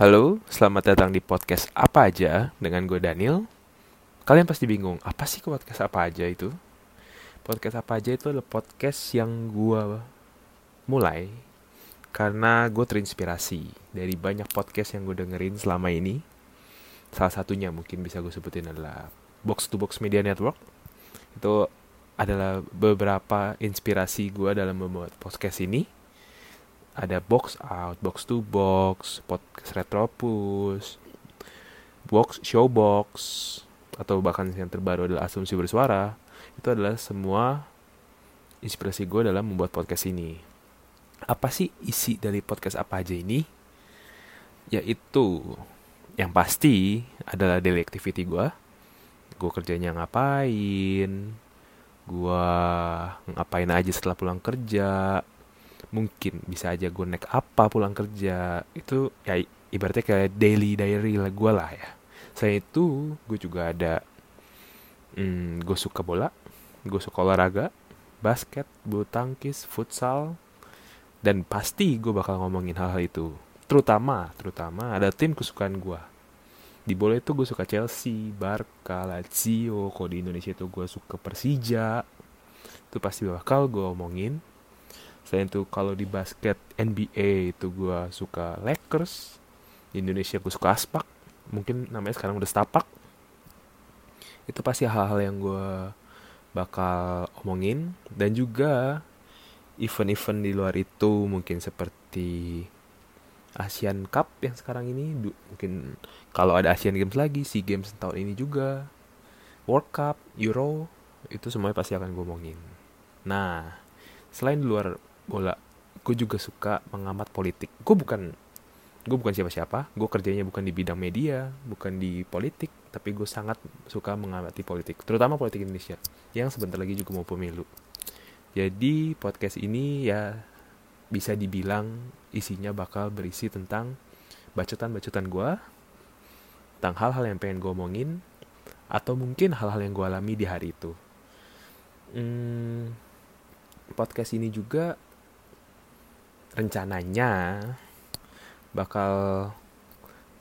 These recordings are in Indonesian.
Halo, selamat datang di podcast apa aja dengan gue Daniel. Kalian pasti bingung, apa sih podcast apa aja itu? Podcast apa aja itu adalah podcast yang gue mulai karena gue terinspirasi dari banyak podcast yang gue dengerin selama ini. Salah satunya mungkin bisa gue sebutin adalah Box to Box Media Network. Itu adalah beberapa inspirasi gue dalam membuat podcast ini ada box out, box to box, podcast retropus, box showbox, atau bahkan yang terbaru adalah asumsi bersuara. Itu adalah semua inspirasi gue dalam membuat podcast ini. Apa sih isi dari podcast apa aja ini? Yaitu yang pasti adalah daily activity gue. Gue kerjanya ngapain, gue ngapain aja setelah pulang kerja, mungkin bisa aja gue naik apa pulang kerja. Itu ya ibaratnya kayak daily diary lah gue lah ya. Saya itu gue juga ada hmm, gue suka bola gue suka olahraga basket bulu tangkis futsal dan pasti gue bakal ngomongin hal-hal itu. Terutama terutama ada tim kesukaan gue di bola itu gue suka Chelsea, Barca, Lazio, kalau di Indonesia itu gue suka Persija. Itu pasti bakal gue omongin Selain itu kalau di basket NBA itu gue suka Lakers. Di Indonesia gue suka Aspak. Mungkin namanya sekarang udah Stapak. Itu pasti hal-hal yang gue bakal omongin. Dan juga event-event di luar itu mungkin seperti Asian Cup yang sekarang ini. Mungkin kalau ada Asian Games lagi, SEA Games tahun ini juga. World Cup, Euro, itu semuanya pasti akan gue omongin. Nah, selain di luar bola. Gue juga suka mengamat politik. Gue bukan gue bukan siapa-siapa. Gue kerjanya bukan di bidang media bukan di politik tapi gue sangat suka mengamati politik terutama politik Indonesia yang sebentar lagi juga mau pemilu. Jadi podcast ini ya bisa dibilang isinya bakal berisi tentang bacotan-bacotan gue tentang hal-hal yang pengen gue omongin atau mungkin hal-hal yang gue alami di hari itu. Hmm, podcast ini juga rencananya bakal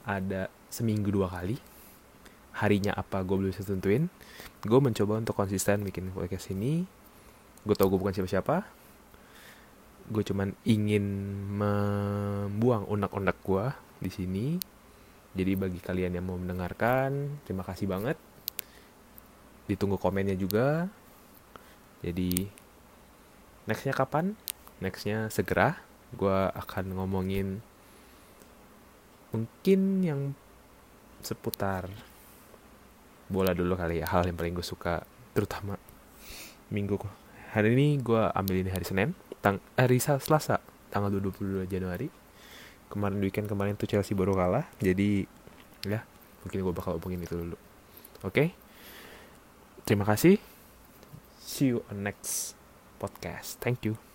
ada seminggu dua kali. Harinya apa gue belum bisa tentuin. Gue mencoba untuk konsisten bikin podcast ini. Gue tau gue bukan siapa-siapa. Gue cuman ingin membuang unek-unek gue di sini. Jadi bagi kalian yang mau mendengarkan terima kasih banget. Ditunggu komennya juga. Jadi nextnya kapan? Nextnya segera gue akan ngomongin mungkin yang seputar bola dulu kali ya hal yang paling gue suka terutama minggu hari ini gue ambil ini hari Senin tang hari Selasa tanggal 22 Januari. Kemarin weekend kemarin tuh Chelsea baru kalah jadi ya mungkin gue bakal hubungin itu dulu. Oke? Okay? terima kasih. See you on next podcast. Thank you